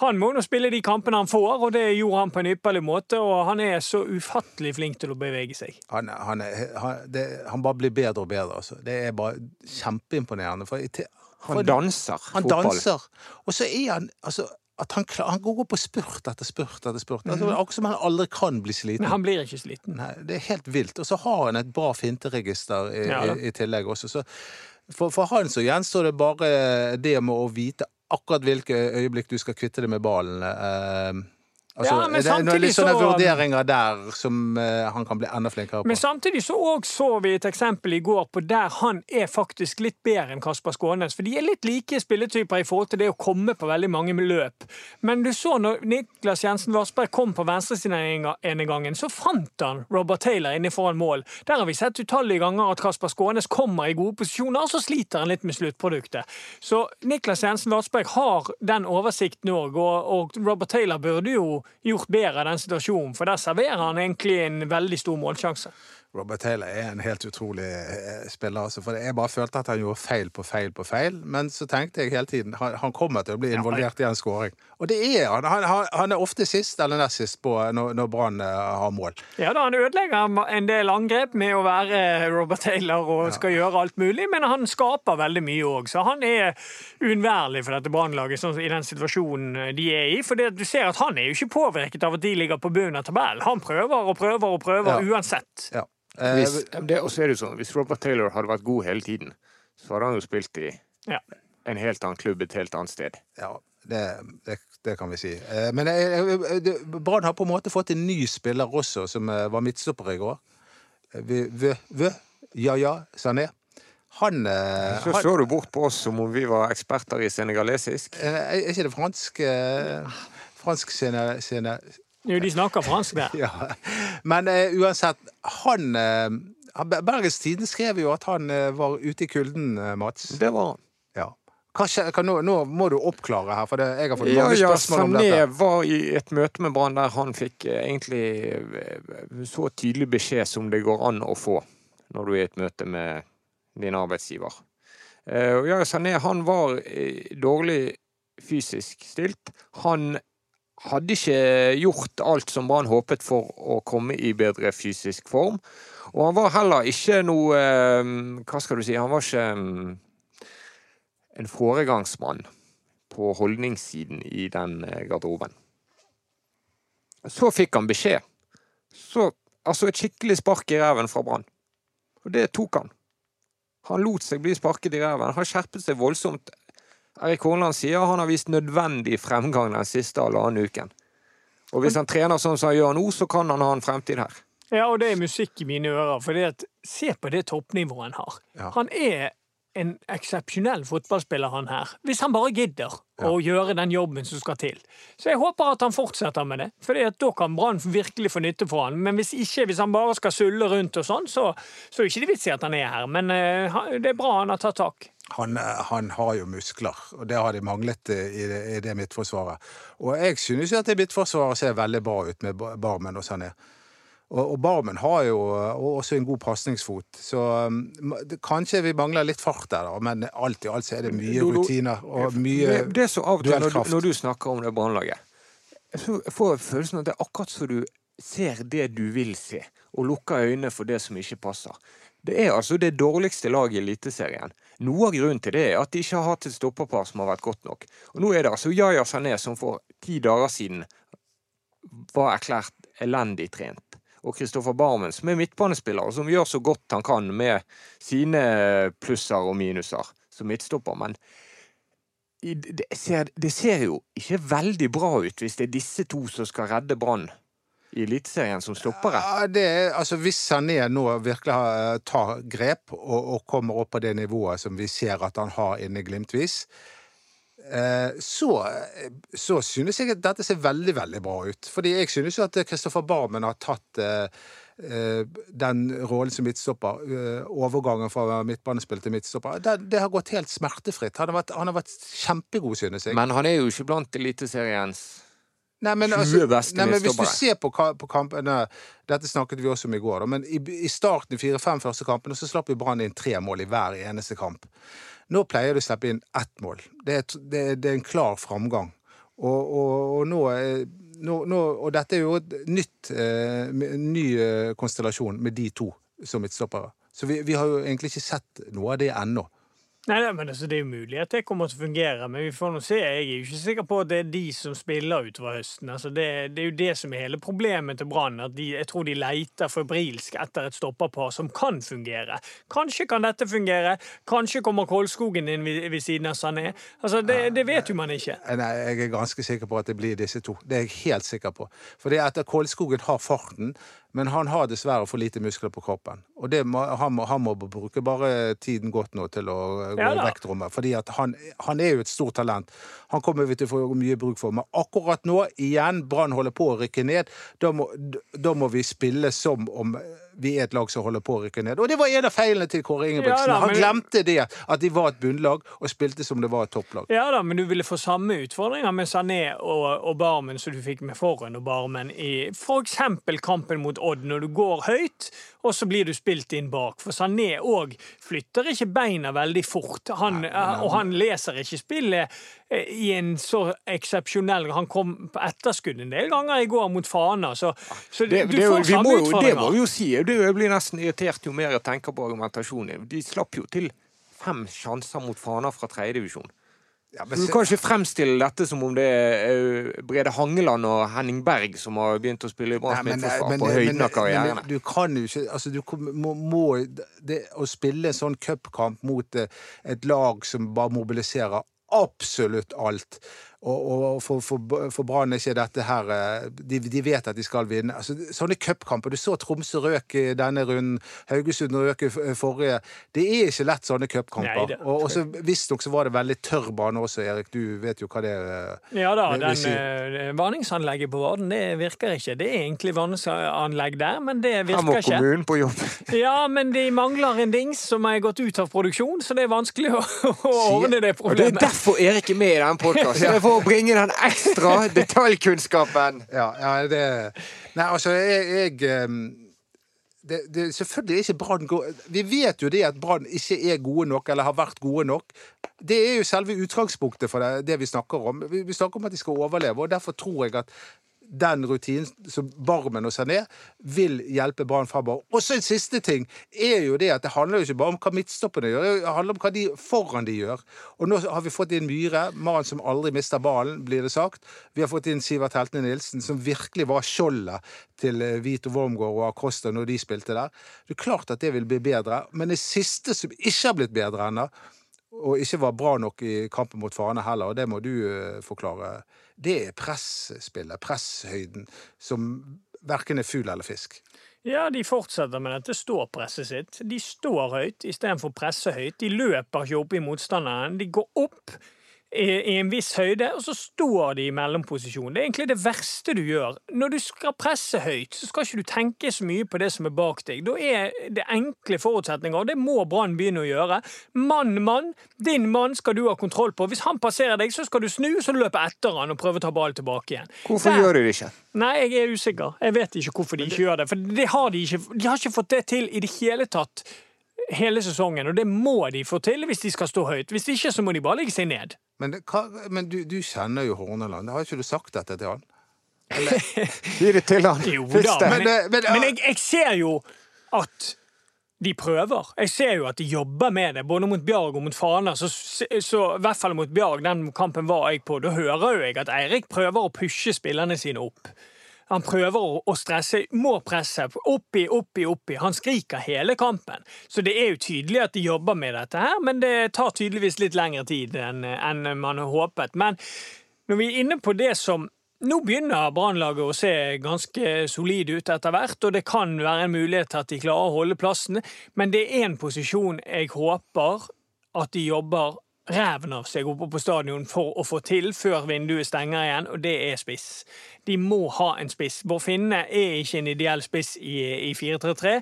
han må nå spille de kampene han får, og det gjorde han på en ypperlig måte. Og han er så ufattelig flink til å bevege seg. Han, han, er, han, det, han bare blir bedre og bedre. Altså. Det er bare kjempeimponerende. For, for, Han danser han fotball. danser. Og så er han altså, at han, klar, han går på spurt etter spurt etter spurt. Altså, akkurat som han aldri kan bli sliten. Men han blir ikke sliten. Nei, det er helt vilt. Og så har han et bra finteregister i, Ja, i, i tillegg også. Så for, for han så gjenstår det bare det med å vite akkurat hvilke øyeblikk du skal kvitte deg med ballen. Altså, Ja, men det er litt sånne så- vurderinger der som uh, han kan bli enda flinkere på. Men samtidig så, så vi et eksempel i går på der han er faktisk litt bedre enn Kasper Skånes. For de er litt like spilletyper i forhold til det å komme på veldig mange løp. Men du så når Niklas Jensen Vassberg kom på venstresiden ene gangen, så fant han Robert Taylor inne foran mål. Der har vi sett utallige ganger at Kasper Skånes kommer i gode posisjoner, og så sliter han litt med sluttproduktet. Så Niklas Jensen Vassberg har den oversikten òg, og, og Robert Taylor burde jo gjort bedre i den situasjonen, for der serverer han egentlig en veldig stor målsjanse. Robert Taylor er en helt utrolig eh, spiller. Altså, for Jeg bare følte at han gjorde feil på feil på feil, men så tenkte jeg hele tiden han, han kommer til å bli involvert i en skåring. Og det er han. Han, han. er ofte sist eller nest sist på når, når Brann eh, har mål. Ja da, Han ødelegger en del angrep med å være Robert Taylor og skal gjøre alt mulig, men han skaper veldig mye òg. Så han er uunnværlig for dette Brannlaget sånn, i den situasjonen de er i. For det, du ser at han er jo ikke påvirket av at de ligger på bunnen av tabellen. Han prøver og prøver og prøver Ja. uansett. Ja. Eh, Hvis, det, og så er det sånn, hvis Robert Taylor hadde vært god hele tiden, så hadde han jo spilt i Ja. en helt annen klubb et helt annet sted. ja det, det, det kan vi si. Eh, Men Brann har på en måte fått en ny spiller også, som eh, var midtstopper i går. Vø, Vø, v, v, ja, ja, Sané. Han, eh, Så han så du bort på oss som om vi var eksperter i senegalesisk. eh, Er ikke det fransk eh, Fransk sene, scene Jo, de snakker fransk der. Ja. Men uh, uansett, han uh, Bergens Tidende skrev jo at han uh, var ute i kulden, Mats. Det var han. Ja. Kanskje, kan, nå, nå må du oppklare her, for det, jeg har fått Ja, mange ja, spørsmål om Sané var i et møte med Brann der han fikk egentlig så tydelig beskjed som det går an å få når du er i et møte med din arbeidsgiver. Eh, Ja, Sané han var dårlig fysisk stilt. Han hadde ikke gjort alt som Brann håpet for å komme i bedre fysisk form. Og han var heller ikke noe eh, Hva skal du si? Han var ikke mm, en foregangsmann på holdningssiden i den eh, garderoben. Så fikk han beskjed. Så, altså et skikkelig spark i ræven fra Brann. Og det tok han. Han lot seg bli sparket i ræven. Han skjerpet seg voldsomt. Erik Horneland sier han har vist nødvendig fremgang den siste halvannen uken. Og hvis han trener sånn som han gjør nå, så kan han ha en fremtid her. Ja, og det er musikk i mine ører. For se på det toppnivået han har. Ja. Han er en eksepsjonell fotballspiller, han her. Hvis han bare gidder å gjøre den jobben som skal til. Så jeg håper at han fortsetter med det, for da kan Brann virkelig få nytte for han. Men hvis ikke, hvis han bare skal sulle rundt og sånn, så, så er det ikke vits i at han er her. Men uh, det er bra han har tatt tak. Han, eh, han har jo muskler, og det har de manglet eh, i det, i det midtforsvaret. Og jeg synes jo at det midtforsvaret ser veldig bra ut med Barmen og Sané. Og, og Barmen har jo eh, også en god pasningsfot, så um, det- kanskje vi mangler litt fart der, da, men alt i alt så er det mye rutiner og mye det, det så av og til når, du- når du snakker om det brannlaget så jeg følelsen at det er akkurat som du ser det du vil se, og lukker øynene for det som ikke passer. Det er altså det dårligste laget i Eliteserien. Noe av grunnen til det er at de ikke har hatt et stopperpar som har vært godt nok. Og nå er det altså Yaya Sané som for ti dager siden var erklært elendig trent. Og Kristoffer Barmen, som er midtbanespiller, og som gjør så godt han kan med sine plusser og minuser som midtstopper. Men det ser, det ser jo ikke veldig bra ut hvis det er disse to som skal redde Brann i Eliteserien som stoppere. Ja, det er, altså Hvis Sané nå virkelig har- tar grep og, og kommer opp på det nivået som vi ser at han har inne glimtvis, eh, så, så synes jeg at dette ser veldig, veldig bra ut. Fordi jeg synes jo at Kristoffer Barmen har tatt eh, eh, den rollen som midtstopper, eh, overgangen fra midtbanespill til midtstopper, det, det har gått helt smertefritt. Han har vært, han har vært kjempegod, synes jeg. Men han er jo ikke blant Eliteseriens Nei, men, 20 altså, nei, men hvis du ser på, på kampene Dette snakket vi også om i går, da, men i, i starten i fire-fem første kampene så slapp jo Brann inn tre mål i hver eneste kamp. Nå pleier du å slippe inn ett mål. Det er, det, det er en klar framgang. Og, og, og nå, nå, nå Og dette er jo et nytt, eh, ny eh, konstellasjon med de to som midtstoppere. Så vi, vi har jo egentlig ikke sett noe av det ennå. Nei, nei, men altså, Det er jo mulig at det kommer til å fungere, men vi får nå se. Jeg er jo ikke sikker på at det er de som spiller utover høsten. Altså, det, det er jo det som er hele problemet til Brann. Jeg tror de leter febrilsk etter et stopperpar som kan fungere. Kanskje kan dette fungere. Kanskje kommer Kolskogen inn ved, ved siden av Sané. Altså, det, det, vet jo man ikke. Nei, Jeg er ganske sikker på at det blir disse to. Det er jeg helt sikker på. For det at Kolskogen har farten, men han har dessverre for lite muskler på kroppen. Og må, han, må, han, må, bruke bare tiden godt nå til å gå ja, i vektrommet. fordi han, han, er jo et stort talent. Han kommer vi til å få mye bruk for. Men akkurat nå, igjen, Brann holder på å rykke ned. Da må, da må vi spille som om vi er et lag som holder på å rykke ned. Og det var en av feilene til Kåre Ingebrigtsen. Ja, da, han glemte det, at de var et bunnlag og spilte som det var et topplag. Ja da, men du ville få samme utfordringer med Sané og, og Barmen som du fikk med Forhen og Barmen i f.eks. kampen mot Odd, når du går høyt og så blir du spilt inn bak. For Sané òg flytter ikke beina veldig fort, han, nei, og han leser ikke spillet eh, i en så eksepsjonell Han kom på etterskudd en del ganger i går mot Fana, så, så det, du får samme utfordringer. Det må vi jo si. Jeg blir nesten irritert jo mer jeg tenker på argumentasjonen. De slapp jo til fem sjanser mot Fana fra tredjedivisjon. Ja, men... Du kan ikke fremstille dette som om det er eh, Brede Hangeland og Henning Berg som har begynt å spille i Brann på høyden av karrieren. Du kan jo ikke altså, du må, må det, Å spille en sånn cupkamp mot eh, et lag som bare mobiliserer absolutt alt og, og for, for, for Brann er ikke dette her eh, de, de, vet at de skal vinne. Altså, sånne cupkamper Du så Tromsø røk denne runden. Haugesund røk i forrige. Det er ikke lett, sånne cupkamper. Og, og visstnok så var det veldig tørr bane også, Erik. Du vet jo hva det er. Eh, ja da, den si. vanningsanlegget på Varden det virker ikke. Det er egentlig vanningsanlegg der, men det virker ikke. Her må kommunen på jobb. ja, men de mangler en dings som er gått ut av produksjon, så det er vanskelig å, å ordne det problemet. Og det er derfor Erik er med i denne podkasten. å bringe den ekstra detaljkunnskapen. Ja, ja det Nei, altså, jeg, jeg ehm, det, det, selvfølgelig er ikke Brann Vi vet jo det at Brann ikke er gode nok, eller har vært gode nok. Det er jo selve utgangspunktet for det, det vi snakker om. Vi, vi snakker om at de skal overleve, og derfor tror jeg at den rutinen som Barmen og Sané vil hjelpe Brann framover. Og så en siste ting er jo det at det handler jo ikke bare om hva midtstoppene gjør, det handler om hva de foran de gjør. Og nå har vi fått inn Myhre, mannen som aldri mister ballen, blir det sagt. Vi har fått inn Sivert Heltene Nilsen, som virkelig var skjoldet til eh, Vito Wormgård og Acosta når de spilte der. Det er klart at det vil bli bedre, men det siste som ikke har blitt bedre ennå, og ikke var bra nok i kampen mot Fane heller, og det må du uh, forklare det er presspillet, presshøyden, som verken er fugl eller fisk. Ja, de fortsetter med dette ståpresset sitt. De står høyt istedenfor presse høyt. De løper ikke opp i motstanderen. De går opp i en viss høyde, og så står de i mellomposisjon. Det er egentlig det verste du gjør. Når du skal presse høyt, så skal ikke du tenke så mye på det som er bak deg. Da er det enkle forutsetninger, og det må Brann begynne å gjøre. Mann, mann. Din mann skal du ha kontroll på. Hvis han passerer deg, så skal du snu, så løpe etter han og prøve å ta ballen tilbake igjen. Hvorfor så, gjør de det ikke? Nei, jeg er usikker. Jeg vet ikke hvorfor de ikke gjør det. For det har de ikke. De har ikke fått det til i det hele tatt hele sesongen, og det må de få til hvis de skal stå høyt. Hvis ikke, så må de bare legge seg ned. Men, hva, men du, du, kjenner jo Horneland. Har ikke du sagt dette til han? Gi det til han. Jo da, men, men, men jeg, jeg, ser jo at de prøver. Jeg ser jo at de jobber med det, både mot Bjarg og mot Fana. Så, så, i hvert fall mot Bjarg, den kampen var jeg på. Da hører jo jeg at Eirik prøver å pushe spillerne sine opp. Han prøver å stresse, må presse. Oppi, oppi, oppi. Han skriker hele kampen. Så det er jo tydelig at de jobber med dette her, men det tar tydeligvis litt lengre tid enn man har håpet. Men når vi er inne på det som nå begynner Brannlaget å se ganske solid ut etter hvert, og det kan være en mulighet til at de klarer å holde plassene, men det er én posisjon jeg håper at de jobber ræven av seg oppe på stadion for å få til før vinduet stenger igjen, og det er spiss. De må ha en spiss. Bård Finne er ikke en ideell spiss i, i 4-3-3.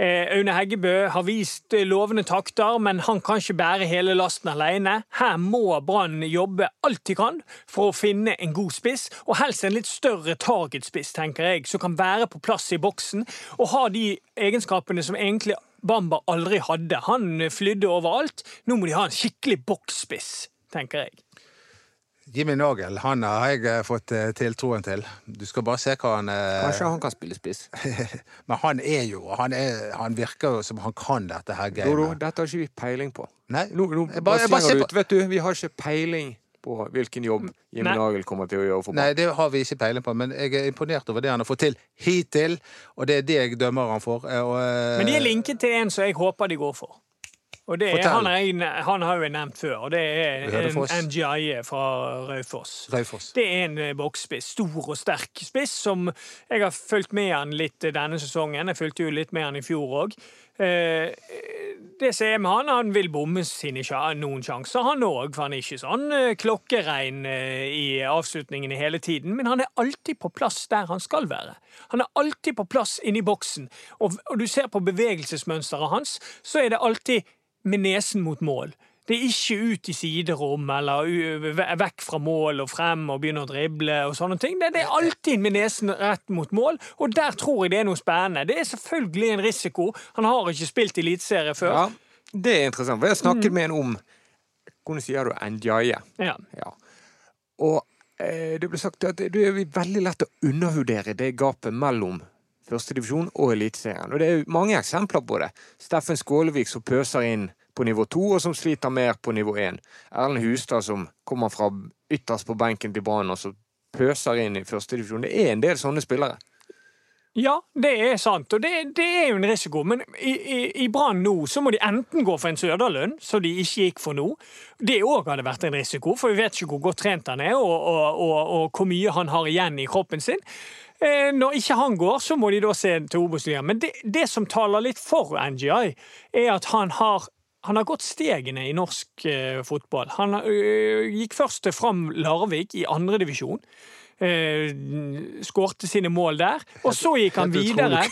Eh, Aune Heggebø har vist lovende takter, men han kan ikke bære hele lasten alene. Her må Brann jobbe alt de kan for å finne en god spiss, og helst en litt større targetspiss, tenker jeg, som kan være på plass i boksen og ha de egenskapene som egentlig Bamba aldri hadde. Han flydde overalt. Nå må de ha en skikkelig boksspiss, tenker jeg. Jimmy Nagel han har jeg eh, fått eh, tiltroen til. Du skal bare se hva han eh, Kanskje han kan spille spiss. Men han er jo han, er, han virker jo som han kan dette her gamet. dette har ikke vi peiling på. Nei, Nå, nå jeg bare bare, jeg bare på ut. Vet du, vi har ikke peiling på hvilken jobb Jimmy Nei. Nagel kommer til å gjøre for Nei, det har vi ikke peiling på, men jeg er imponert over det han har fått til hittil. Og det er det jeg dømmer han for. eh, Og, eh, Men de er linket til en som jeg håper de går for. Og det er, han, har han har jo jeg nevnt før, og det er en NGI fra Raufoss. Raufoss. Det er en eh, boksspiss. Stor og sterk spiss som jeg har fulgt med han litt denne sesongen. Jeg fulgte jo litt med han i fjor òg. Det som er med han, han vil bomme sine noen sjanser, han òg. For han er ikke sånn eh, klokkerein eh, i avslutningene hele tiden. Men han er alltid på plass der han skal være. Han er alltid på plass inni boksen. Og, og du ser på bevegelsesmønsteret hans, så er det alltid med nesen mot mål. Det er ikke ut i siderom eller vekk fra mål og frem og begynne å drible og sånne ting. Det, det er alltid med nesen rett mot mål, og der tror jeg det er noe spennende. Det er selvfølgelig en risiko. Han har ikke spilt eliteserie før. Ja, det er interessant. for Jeg har snakket med en om Hvordan sier du Ndjaye? Ja. Ja. Og eh, det ble sagt at det er veldig lett å undervurdere det gapet mellom førstedivisjon og Eliteserien. Og det er mange eksempler på det. Steffen Skålevik som pøser inn på nivå to, og som sliter mer på nivå én. Erlend Hustad som kommer fra ytterst på benken til Brann, og så pøser inn i førstedivisjon. Det er en del sånne spillere. Ja, det er sant, og det, det er jo en risiko. Men i, i, i Brann nå så må de enten gå for en Søderlund, som de ikke gikk for nå. Det òg hadde vært en risiko, for vi vet ikke hvor godt trent han er, og, og, og, og hvor mye han har igjen i kroppen sin. Eh, Når ikke han går, så må de da se til Obos-ligaen. Men det, det som taler litt for NGI, er at han har han har gått stegene i norsk eh, fotball. Han eh, gikk først til Fram Larvik i andredivisjon. Eh, skårte sine mål der. Og så gikk han videre.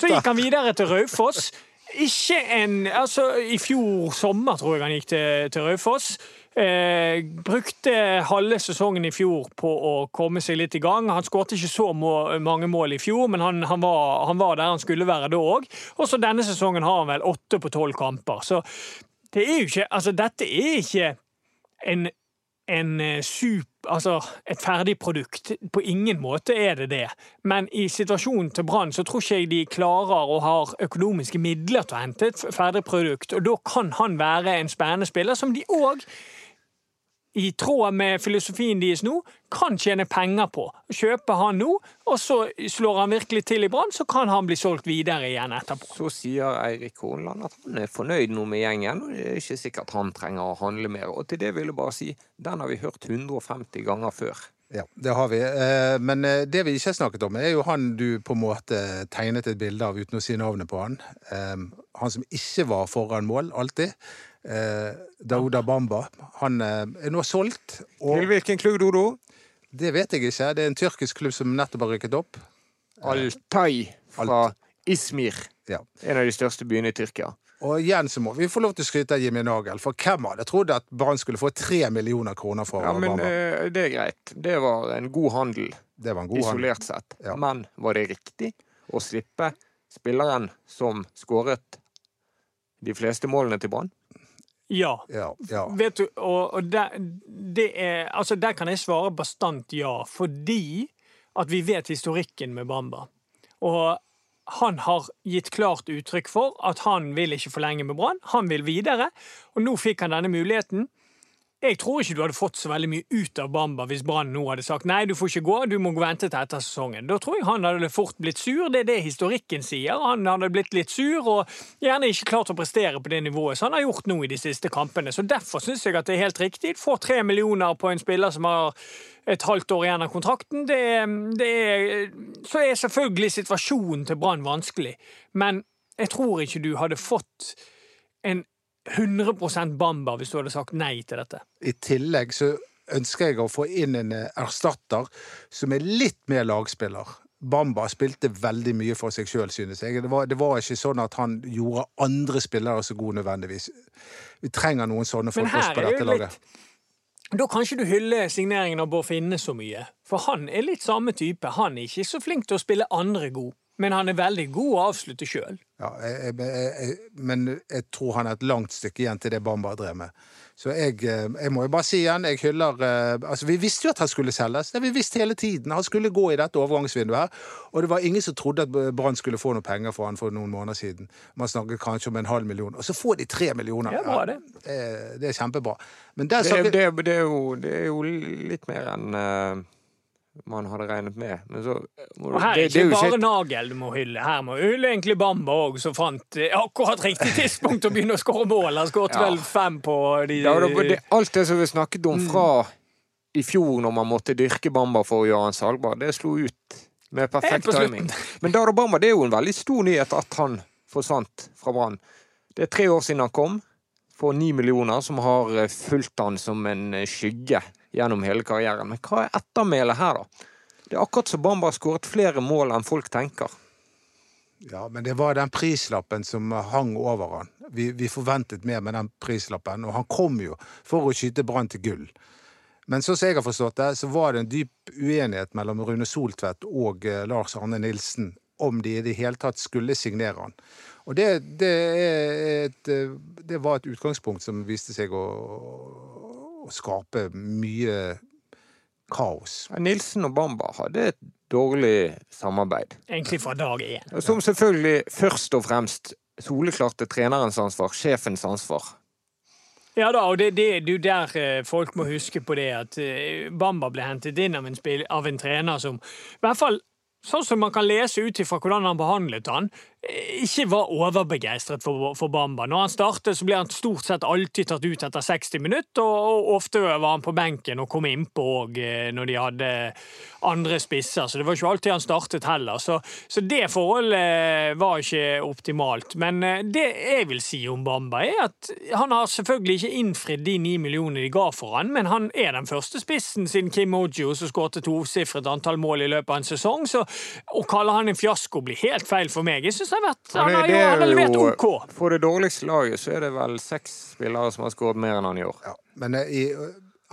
Så gikk han videre til Raufoss. Ikke en Altså, i fjor sommer tror jeg han gikk til, til Raufoss. Eh, brukte halve sesongen i fjor på å komme seg litt i gang. Han skårte ikke så må, mange mål i fjor, men han, han, var, han var der han skulle være da òg. Og så denne sesongen har han vel åtte på tolv kamper. Så det er jo ikke Altså, dette er ikke en en super sup, altså et ferdig produkt. På ingen måte er det det. Men i situasjonen til Brann så tror ikke jeg de klarer og har økonomiske midler til å hente et ferdig produkt. Og da kan han være en spennende spiller som de òg, i tråd med filosofien deres nå, kan tjene penger på. Kjøper han nå, og så slår han virkelig til i Brann, så kan han bli solgt videre igjen etterpå. Så sier Eirik Hornland at han er fornøyd nå med gjengen, og det er ikke sikkert han trenger å handle mer. Og til det vil jeg bare si, den har vi hørt 150 ganger før. Ja, det har vi. Eh, Men eh, det vi ikke har snakket om, er jo han du på en måte tegnet et bilde av uten å si navnet på han. Eh, Han som ikke var foran mål, alltid. Eh, Dauda Bamba. Han eh, er nå solgt. Til hvilken klubb, Dodo? det vet jeg ikke. Det er en tyrkisk klubb som nettopp har rykket opp. Altay fra Izmir. Ja. En av de største byene i Tyrkia. Og igjen så må vi få lov til å skryte av Jimmy Nagel, for hvem hadde trodd at Brann skulle få tre millioner kroner fra Ja, men Bamba? eh, det er greit. Det var en god handel, Det var en god handel. sett. Ja. Men var det riktig å slippe spilleren som skåret de fleste målene til Brann? Ja. Ja, ja. Vet du, og, og der, det er, altså der kan jeg svare bastant ja, fordi at vi vet historikken med Bamba. Og han har gitt klart uttrykk for at han vil ikke forlenge med Brann. Han vil videre, og nå fikk han denne muligheten. Jeg tror ikke du hadde fått så veldig mye ut av Bamba hvis Brann nå hadde sagt nei, du får ikke gå, du må vente til etter sesongen. Da tror jeg han hadde fort blitt sur. Det er det historikken sier. Han hadde blitt litt sur og gjerne ikke klart å prestere på det nivået som han har gjort nå i de siste kampene. Så derfor syns jeg at det er helt riktig. Får tre millioner på en spiller som har et halvt år igjen av kontrakten. Det, det er, så er selvfølgelig situasjonen til Brann vanskelig, men jeg tror ikke du hadde fått en 100% Bamba hvis du hadde sagt nei til dette. I tillegg så ønsker jeg å få inn en erstatter som er litt mer lagspiller. Bamba spilte veldig mye for seg sjøl, synes jeg. Det var, det var ikke sånn at han gjorde andre spillere så gode nødvendigvis. Vi trenger noen sånne folk også på dette laget. litt Da kan ikke du hylle signeringen av Bård Finne så mye. For han er litt samme type. Han er ikke så flink til å spille andre god. Men han er veldig god å avslutte sjøl. Ja, jeg, jeg, jeg, men jeg tror han har et langt stykke igjen til det Bamba drev med. Så jeg, eh, jeg må jo bare si igjen, jeg hyller eh, altså Vi visste jo at han skulle selges. Det har vi visst hele tiden. Han skulle gå i dette overgangsvinduet her. Og det var ingen som trodde at Brann skulle få noe penger for han for noen måneder siden. Man snakket kanskje om en halv million. Og så får de tre millioner. Ja, bra det. Ja, det er kjempebra. Men der Det, snakker det, det, er jo, det er jo litt mer enn eh, man hadde regnet med. Men så må du- Og her er det, det ikke bare Nagel du må hylle. Her må du hylle egentlig Bamba òg, som fant eh, akkurat riktig tidspunkt å begynne å skåre mål. Han skåret Ja. vel fem på de Ja, det, alt det som vi snakket om fra i fjor, når man måtte dyrke Bamba for å gjøre han salgbar, det slo ut med perfekt timing. Men Dado Bamba det er jo en veldig stor nyhet at han forsvant fra Brann. Det er tre år siden han kom, for ni millioner, som har eh, fulgt han som en eh, skygge gjennom hele karrieren. Men hva er ettermælet her, da? Det er akkurat som Bamba har skåret flere mål enn folk tenker. Ja, men det var den prislappen som hang over han. Vi, vi forventet mer med den prislappen, og han kom jo for å skyte Brann til gull. Men sånn som jeg har forstått det, så var det en dyp uenighet mellom Rune Soltvedt og eh, Lars Arne Nilsen om de i det hele tatt skulle signere han. Og det, det, et, eh, det var et utgangspunkt som viste seg å, å skape mye kaos. Nilsen og Bamba hadde et dårlig samarbeid. Egentlig fra dag én. Som selvfølgelig først og fremst soleklart er trenerens ansvar, sjefens ansvar. Ja da, og det, det, det er jo der eh, folk må huske på det at eh, Bamba ble hentet inn av en, spill, av en trener som i hvert fall Sånn som man kan lese ut ifra hvordan han behandlet han, ikke var overbegeistret for, for Bamba. Når han startet, så ble han stort sett alltid tatt ut etter 60 minutter, og, og ofte var han på benken og kom innpå òg når de hadde andre spisser, så det var ikke alltid han startet heller. Så, så det forholdet var ikke optimalt. Men eh, det jeg vil si om Bamba, er at han har selvfølgelig ikke innfridd de ni millionene de ga for han, men han er den første spissen siden Kim Ojo som skåret tosifret antall mål i løpet av en sesong, så å kalle han en fiasko blir helt feil for meg. Jeg synes han har, vært, han har, jo, han har levert OK. For det dårligste laget så er det vel seks spillere som har skåret mer enn han i år. Ja, men i,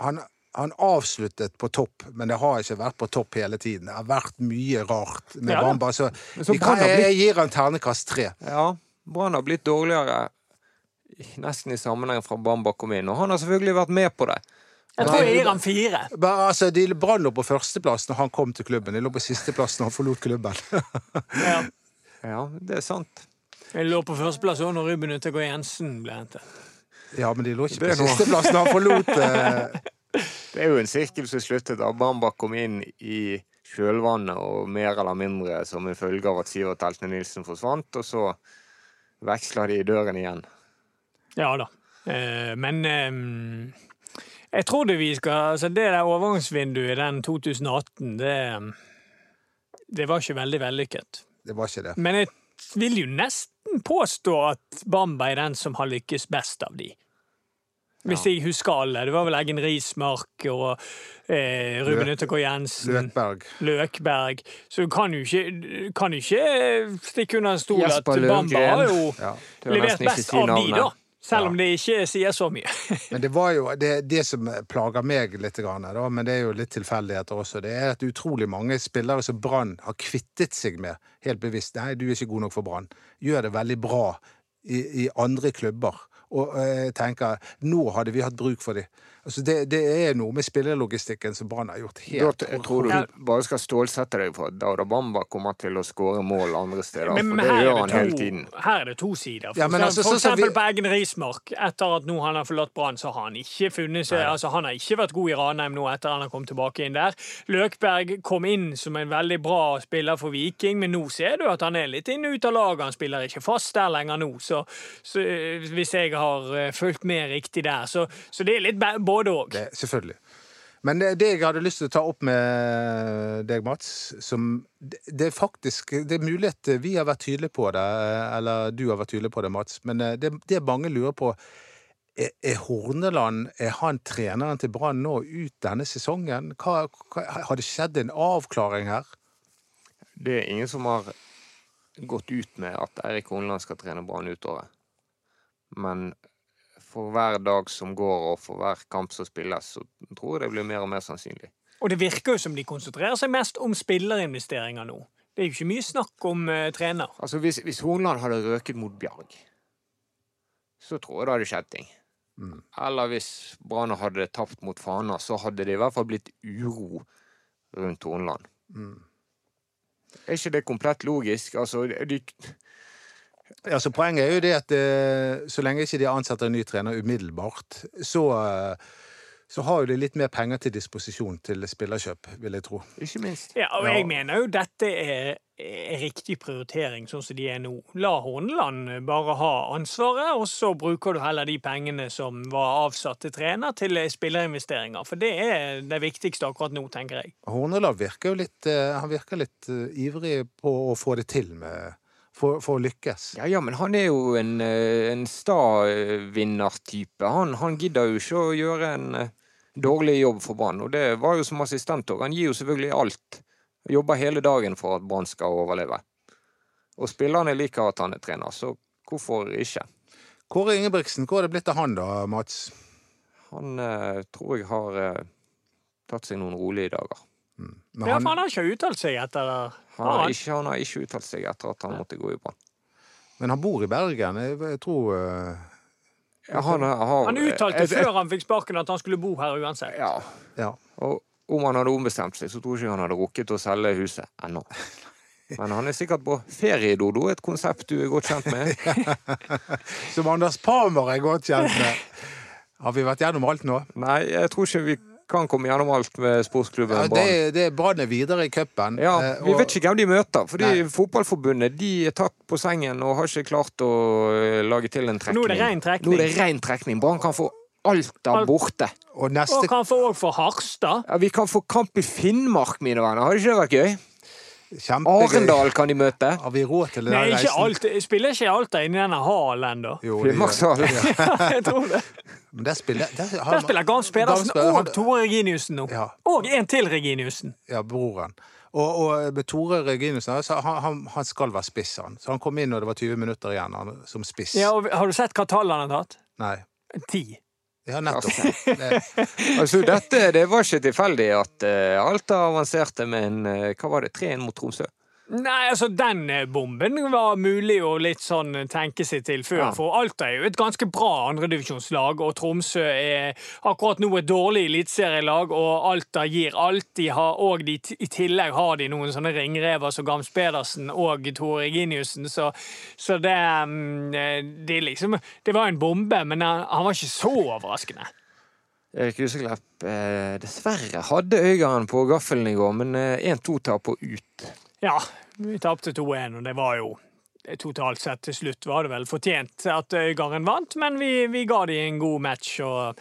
han, han avsluttet på topp, men det har ikke vært på topp hele tiden. Det har vært mye rart med Ja. Bamba. Så, så vi kan, jeg gir han ternekast tre. Ja, Brann har blitt dårligere nesten i sammenheng fra Bamba kom inn, og han har selvfølgelig vært med på det. Jeg tror jeg gir han fire. Men, altså, de Brann lå på førsteplass når han kom til klubben. De lå på sisteplass når han forlot klubben. Ja. Ja, det er sant. Jeg lå på førsteplass også når Ruben Utegård Jensen ble hentet. ja, men de lå ikke på sisteplass da han forlot eh, Det er jo en sirkel som sluttet da Bambak, kom inn i kjølvannet og mer eller mindre som en følge av at Sivert Eltne Nilsen forsvant, og så veksla de i døren igjen. Ja da. Eh, men eh, jeg tror det vi skal altså Det der overgangsvinduet den 2018, det, det var ikke veldig vellykket. Det var ikke det. Men jeg vil jo nesten påstå at Bamba er den som har lykkes best av de. Hvis jeg husker alle. Det var vel Eggen Rismark og eh, Ruben Utegård Jensen. Løkberg. Løkberg. Så du kan jo ikke, kan jo ikke stikke under en stol at Bamba har jo Ja. Levert best si av de, da. Selv om det ikke sier så mye. Men det var jo det, det som plager meg litt, grann, da, men det er jo litt tilfeldigheter også, det er at utrolig mange spillere som Brann har kvittet seg med, helt bevisst. Nei, du er ikke god nok for Brann. Gjør det veldig bra i, i andre klubber. Og eh, tenker, nå hadde vi hatt bruk for dem. Altså, det, det er noe med spillelogistikken som Brann har gjort helt jeg tror du bare skal stålsette deg for at Dauda Bamba kommer til å skåre mål andre steder. Men, for det gjør han to, hele tiden. her er det to sider. For, Ja, men altså, for eksempel vi- Bergen Rismark. Etter at nå han har forlatt Brann, så har han ikke funnet seg altså, Han har ikke vært god i Ranheim nå etter han har kommet tilbake inn der. Løkberg kom inn som en veldig bra spiller for Viking, men nå ser du at han er litt inn og ut av laget. Han spiller ikke fast der lenger nå, så, så eh, hvis jeg har eh, fulgt med riktig der, så, så det er litt både òg. Selvfølgelig. Men det, det jeg hadde lyst til å ta opp med deg, Mats som, det, det er faktisk Det er mulig at vi har vært tydelige på det, eller du har vært tydelig på det, Mats, men eh, det, det mange lurer på er, er Horneland er han treneren til Brann nå ut denne sesongen? Hva, hva, har det skjedd en avklaring her? Det er ingen som har gått ut med at Eirik Horneland skal trene Brann ut året. Men for hver dag som går, og for hver kamp som spilles, så tror jeg det blir mer og mer sannsynlig. Og det virker jo som de konsentrerer seg mest om spillerinvesteringer nå. Det er jo ikke mye snakk om uh, trener. Altså, hvis, hvis Hornland hadde røket mot Bjarg, så tror jeg det hadde skjedd ting. Mm. Eller hvis Brann hadde tapt mot Fana, så hadde det i hvert fall blitt uro rundt Hornland. Mm. Er ikke det komplett logisk? Altså, de, Altså, poenget er jo det at eh, så lenge ikke de ansetter en ny trener umiddelbart, så, eh, så har jo de litt mer penger til disposisjon til spillerkjøp, vil jeg tro. ikke minst. Ja, og Ja. jeg mener jo dette er, er riktig prioritering, sånn som de er nå. La Horneland bare ha ansvaret, og så bruker du heller de pengene som var avsatt til trener, til spillerinvesteringer. For det er det viktigste akkurat nå, tenker jeg. Horneland virker jo litt, eh, han virker litt eh, ivrig på å få det til med For, for å lykkes. Ja, ja, men han er jo en, eh, en sta-vinnertype. Han, han gidder jo ikke å gjøre en eh, dårlig jobb for Brann, og det var jo som assistent òg. Han gir jo selvfølgelig alt. Jobber hele dagen for at Brann skal overleve. Og spillerne liker at han er trener, så hvorfor ikke? Kåre Ingebrigtsen, hvor er det blitt av han da, Mats? Han eh, tror jeg har eh, tatt seg noen rolige dager. Men Ja, for han har ikke uttalt seg etter Han Har ikke, han har ikke uttalt seg etter at han måtte gå i Brann. men han bor i Bergen. Jeg, jeg tror uh, Ja, han, har, Han uttalte eh, før han fikk sparken at han skulle bo her uansett. Ja, Ja. Og om han hadde ombestemt seg, så tror jeg ikke han hadde rukket å selge huset ennå. Men han er sikkert på feriedodo, et konsept du er godt kjent med. Som Anders Palmer er godt kjent med. Har vi vært gjennom alt nå? Nei, jeg tror ikke vi kan komme gjennom alt med sportsklubben Ja, det, Brann. det er Brann er videre i cupen. Ja, eh, vi og- vet ikke hvem de møter, fordi Nei. Fotballforbundet de er tatt på sengen og har ikke klart å eh, lage til en trekning. Nå er det ren trekning. Nå er det ren trekning. Brann kan få alt der borte. Og neste Og kan få òg for Harstad. Ja, vi kan få kamp i Finnmark, mine venner. Har det ikke vært gøy? Kjempegøy. Arendal kan de møte. Har vi råd til den Nei, ikke reisen? alt, spiller ikke Alta inni denne halen da? Jo, det gjør- ja, Jeg tror det. Men der spiller, der, har- Der spiller Gams Pedersen og Tore Reginiussen nå. Ja. Og en til Reginiussen. Ja, broren. Og, og med Tore Reginussen altså, han, han, han skal være spiss, han. Så han kom inn når det var 20 minutter igjen han, som spiss. Ja, og har du sett hva tall han har tatt? Nei. Ti. Ja, nettopp. Det, Altså, dette, det var ikke tilfeldig at eh, Alta avanserte med en eh, Hva var det? 3-1 mot Tromsø? Nei, altså den eh, bomben var mulig å litt sånn tenke seg til før. Ja. For Alta er jo et ganske bra andredivisjonslag, og Tromsø er akkurat nå et dårlig eliteserielag, og Alta gir alt. De har, og de, I tillegg har de noen sånne ringrever som Gams Pedersen og Tore Reginiussen, så, så det, mm, det liksom Det var en bombe, men han, han var ikke så overraskende. Erik Huseklepp eh, dessverre hadde Øygarden på gaffelen i går, men eh, 1-2-tap og ut. Ja, vi tapte 2-1, og det var jo Totalt sett til slutt var det vel fortjent at Øygarden vant, men vi, vi ga de en god match, og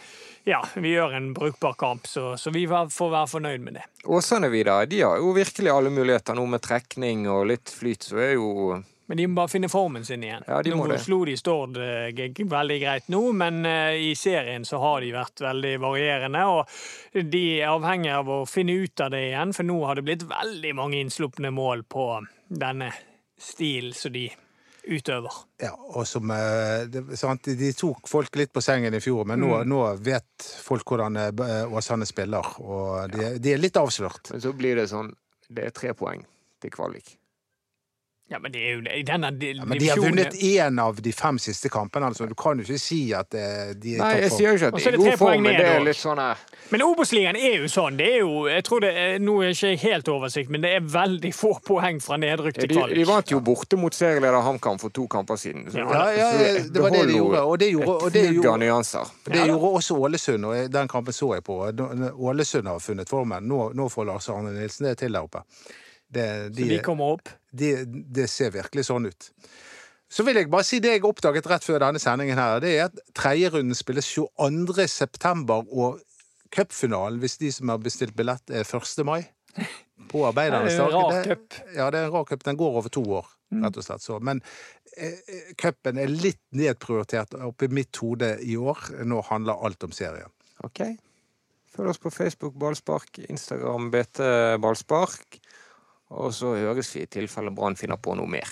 ja, vi gjør en brukbar kamp, så, så vi får være fornøyd med det. Åsane da. de har jo virkelig alle muligheter nå med trekning og litt flyt, så er jo Men de må bare finne formen sin igjen. Ja, de må nå det. slo de Stord eh, veldig greit nå, men eh, i serien så har de vært veldig varierende. Og de er avhengig av å finne ut av det igjen, for nå har det blitt veldig mange innslupne mål på denne stilen som de utøver. ja, og som eh, det, sant, De tok folk litt på sengen i fjor, men nå, Mm. nå vet folk hvordan Åsane spiller, og de, de er litt avslørt. Men så blir det sånn Det er tre poeng til kvalik. Ja, men det er jo i denne di- Ja, men de har vunnet én av de fem siste kampene, altså. Du kan jo ikke si at eh, de er i Nei, jeg sier jo ikke at de er det i god form, men det er litt sånn her Men Obos-ligaen er jo sånn. det er jo, jeg tror det er, Nå er ikke jeg helt oversikt, men det er veldig få poeng fra nedrykk til de, kvalik. de vant jo borte mot serieleder HamKam for to kamper siden. Så, Ja, ja, det var det de gjorde. Og det gjorde, og det gjorde, det gjorde også Ålesund, og den kampen så jeg på. Ålesund har funnet formen. Nå, nå får Lars Arne Nilsen det til der oppe. Det, Så de kommer opp. det, det ser virkelig sånn ut. Så vil jeg bare si det jeg oppdaget rett før denne sendingen her, det er at tredjerunden spilles 22. september, og cupfinalen, hvis de som har bestilt billett, er 1. mai. På Arbeidernes Det er en dag. rar Det- cup. Ja, det er en rar cup. Den går over to år, rett og slett. Så. Men eh, eh, cupen er litt nedprioritert oppi mitt hode i år. Nå handler alt om serien. Ok. Følg oss på Facebook Ballspark, Instagram BT Ballspark. Og så høres vi i tilfelle Brann finner på noe mer.